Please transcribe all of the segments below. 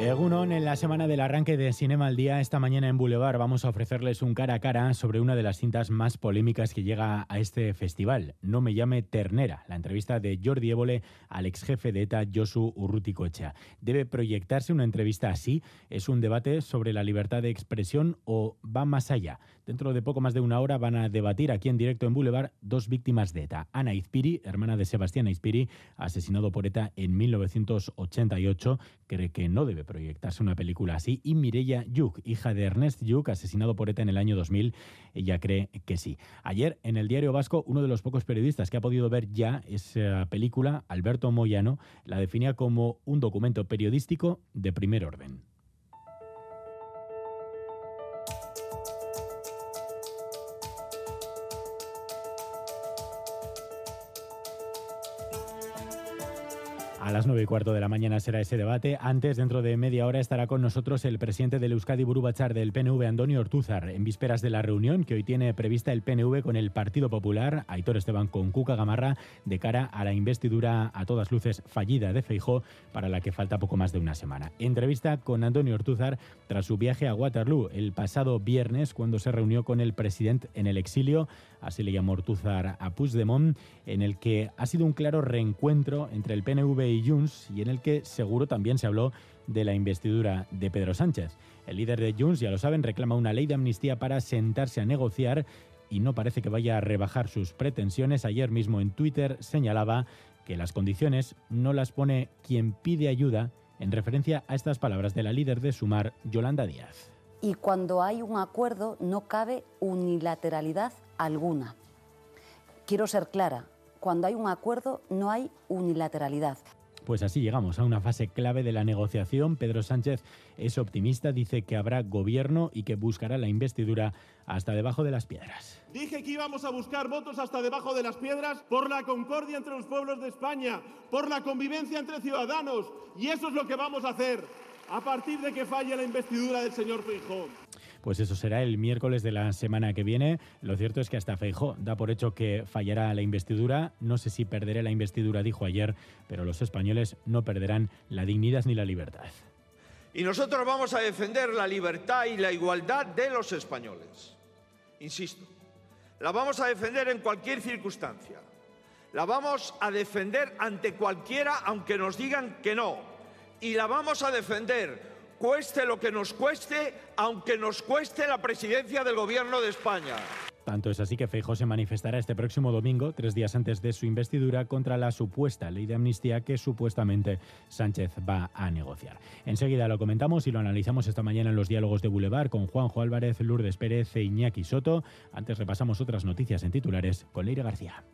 Egunon, en la semana del arranque de Cinema al Día, esta mañana en Boulevard vamos a ofrecerles un cara a cara sobre una de las cintas más polémicas que llega a este festival. No me llame Ternera, la entrevista de Jordi Évole al ex jefe de ETA, Josu Urruticoechea. ¿Debe proyectarse una entrevista así? ¿Es un debate sobre la libertad de expresión o va más allá? Dentro de poco más de una hora van a debatir aquí en directo en Boulevard dos víctimas de ETA. Ana Izpiri, hermana de Sebastián Izpiri, asesinado por ETA en 1988, cree que no debe proyectarse una película así. Y Mireia Yuk, hija de Ernest Yuk, asesinado por ETA en el año 2000, ella cree que sí. Ayer, en el Diario Vasco, uno de los pocos periodistas que ha podido ver ya esa película, Alberto Moyano, la definía como un documento periodístico de primer orden. A las nueve y cuarto de la mañana será ese debate. Antes, dentro de media hora, estará con nosotros el presidente del Euskadi Burubachar del PNV, Antonio Ortúzar, en vísperas de la reunión que hoy tiene prevista el PNV con el Partido Popular, Aitor Esteban con Cuca Gamarra, de cara a la investidura a todas luces fallida de Feijó, para la que falta poco más de una semana. Entrevista con Antonio Ortúzar tras su viaje a Waterloo el pasado viernes, cuando se reunió con el presidente en el exilio, así le llamó Ortúzar a Puigdemont, en el que ha sido un claro reencuentro entre el PNV y Junts y en el que seguro también se habló de la investidura de Pedro Sánchez. El líder de Junts, ya lo saben, reclama una ley de amnistía para sentarse a negociar y no parece que vaya a rebajar sus pretensiones. Ayer mismo en Twitter señalaba que las condiciones no las pone quien pide ayuda en referencia a estas palabras de la líder de Sumar, Yolanda Díaz. Y cuando hay un acuerdo no cabe unilateralidad alguna. Quiero ser clara, cuando hay un acuerdo no hay unilateralidad. Pues así llegamos a una fase clave de la negociación. Pedro Sánchez es optimista, dice que habrá gobierno y que buscará la investidura hasta debajo de las piedras. Dije que íbamos a buscar votos hasta debajo de las piedras por la concordia entre los pueblos de España, por la convivencia entre ciudadanos. Y eso es lo que vamos a hacer a partir de que falle la investidura del señor Feijóo. Pues eso será el miércoles de la semana que viene. Lo cierto es que hasta Feijó da por hecho que fallará la investidura. No sé si perderé la investidura, dijo ayer, pero los españoles no perderán la dignidad ni la libertad. Y nosotros vamos a defender la libertad y la igualdad de los españoles. Insisto, la vamos a defender en cualquier circunstancia. La vamos a defender ante cualquiera aunque nos digan que no. Y la vamos a defender cueste lo que nos cueste, aunque nos cueste la presidencia del Gobierno de España. Tanto es así que Feijóo se manifestará este próximo domingo, tres días antes de su investidura, contra la supuesta ley de amnistía que supuestamente Sánchez va a negociar. Enseguida lo comentamos y lo analizamos esta mañana en los diálogos de Boulevard con Juanjo Álvarez, Lourdes Pérez e Iñaki Soto. Antes repasamos otras noticias en titulares con Leire García.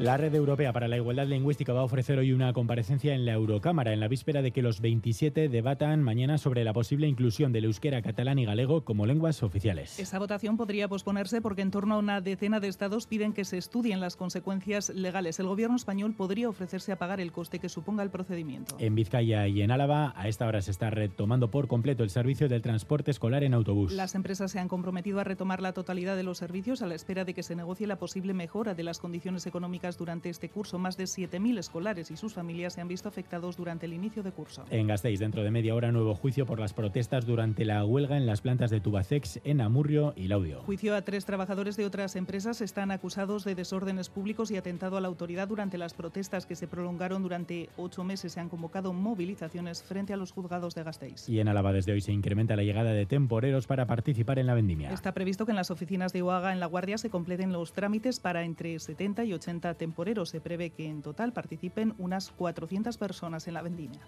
La Red Europea para la Igualdad Lingüística va a ofrecer hoy una comparecencia en la Eurocámara en la víspera de que los 27 debatan mañana sobre la posible inclusión del euskera, catalán y galego como lenguas oficiales. Esa votación podría posponerse porque en torno a una decena de estados piden que se estudien las consecuencias legales. El gobierno español podría ofrecerse a pagar el coste que suponga el procedimiento. En Vizcaya y en Álava, a esta hora se está retomando por completo el servicio del transporte escolar en autobús. Las empresas se han comprometido a retomar la totalidad de los servicios a la espera de que se negocie la posible mejora de las condiciones económicas durante este curso. Más de 7.000 escolares y sus familias se han visto afectados durante el inicio de curso. En Gasteiz, dentro de media hora, nuevo juicio por las protestas durante la huelga en las plantas de Tubacex en Amurrio y Laudio. Juicio a tres trabajadores de otras empresas están acusados de desórdenes públicos y atentado a la autoridad durante las protestas que se prolongaron durante ocho meses. Se han convocado movilizaciones frente a los juzgados de Gasteiz. Y en Álava desde hoy se incrementa la llegada de temporeros para participar en la vendimia. Está previsto que en las oficinas de Oaga en La Guardia se completen los trámites para entre 70 y 80 temporeros. Se prevé que en total participen unas 400 personas en la vendimia.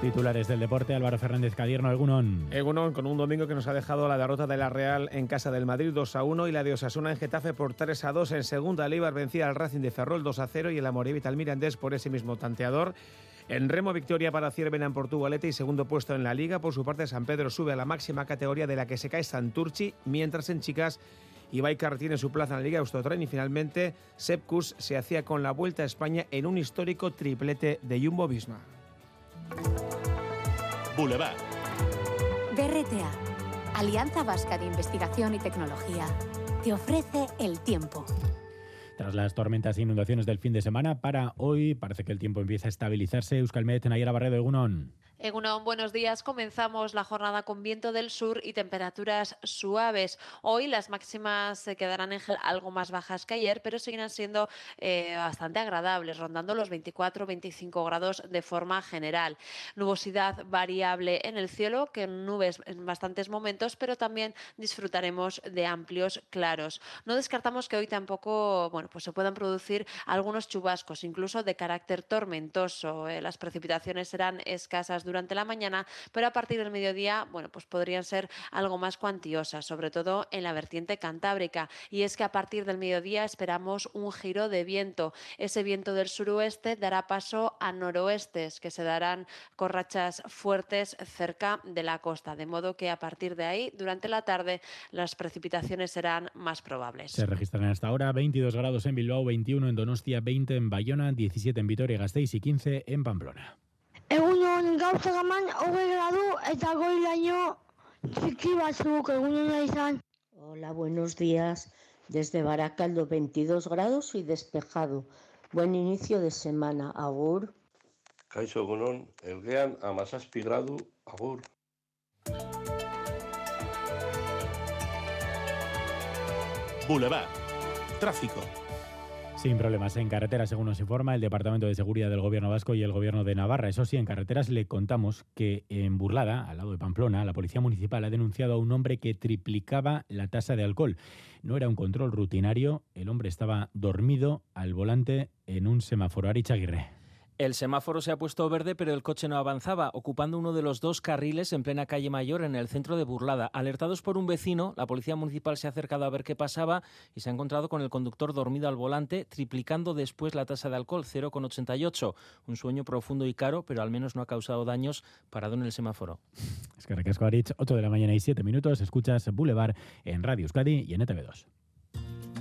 Titulares del deporte, Álvaro Fernández Cadierno, Egunon. Egunon, con un domingo que nos ha dejado la derrota de la Real en casa del Madrid 2 a 1 y la de Osasuna en Getafe por 3 a 2. En segunda, el Eibar vencía al Racing de Ferrol 2 a 0 y el Amorebieta al Mirandés por ese mismo tanteador. En remo, victoria para Ciervena en Portugalete y segundo puesto en la Liga. Por su parte, San Pedro sube a la máxima categoría de la que se cae Santurchi, mientras en chicas y Baikar tiene su plaza en la Liga Austotren y finalmente Sepkus se hacía con la vuelta a España en un histórico triplete de Jumbo Visma. Boulevard. BRTA, Alianza Vasca de Investigación y Tecnología, te ofrece el tiempo. Tras las tormentas e inundaciones del fin de semana, para hoy parece que el tiempo empieza a estabilizarse. Euskalmet, Nayara Barredo, Egunon. Egunon, buenos días. Comenzamos la jornada con viento del sur y temperaturas suaves. Hoy las máximas se quedarán en algo más bajas que ayer, pero seguirán siendo eh, bastante agradables, rondando los 24-25 grados de forma general. Nubosidad variable en el cielo, que nubes en bastantes momentos, pero también disfrutaremos de amplios claros. No descartamos que hoy tampoco, bueno, pues se puedan producir algunos chubascos, incluso de carácter tormentoso. Eh, las precipitaciones serán escasas durante la mañana, pero a partir del mediodía, bueno, pues podrían ser algo más cuantiosas, sobre todo en la vertiente cantábrica. Y es que a partir del mediodía esperamos un giro de viento. Ese viento del suroeste dará paso a noroestes, que se darán con rachas fuertes cerca de la costa, de modo que a partir de ahí, durante la tarde, las precipitaciones serán más probables. Se registran hasta ahora 22 grados en Bilbao, 21 en Donostia, 20 en Bayona, 17 en Vitoria-Gasteiz y 15 en Pamplona. Egunon gauza gaman hogei gradu eta goilaino txiki batzuk egunon izan. Hola, buenos días. Desde Baracaldo 22 grados y despejado. Buen inicio de semana. Agur. Kaixo egunon, elgean amazazpi gradu, agur. Boulevard. Tráfico. Sin problemas en carretera, según nos informa el Departamento de Seguridad del Gobierno Vasco y el Gobierno de Navarra. Eso sí, en carreteras le contamos que en Burlada, al lado de Pamplona, la Policía Municipal ha denunciado a un hombre que triplicaba la tasa de alcohol. No era un control rutinario, el hombre estaba dormido al volante en un semáforo. Arichaguirre. El semáforo se ha puesto verde, pero el coche no avanzaba, ocupando uno de los dos carriles en plena calle Mayor, en el centro de Burlada. Alertados por un vecino, la policía municipal se ha acercado a ver qué pasaba y se ha encontrado con el conductor dormido al volante, triplicando después la tasa de alcohol, 0,88. Un sueño profundo y caro, pero al menos no ha causado daños parado en el semáforo. Es que recasco Arich, 8 de la mañana y 7 minutos. Escuchas Boulevard en Radio Euskadi y en ETV2.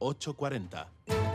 840.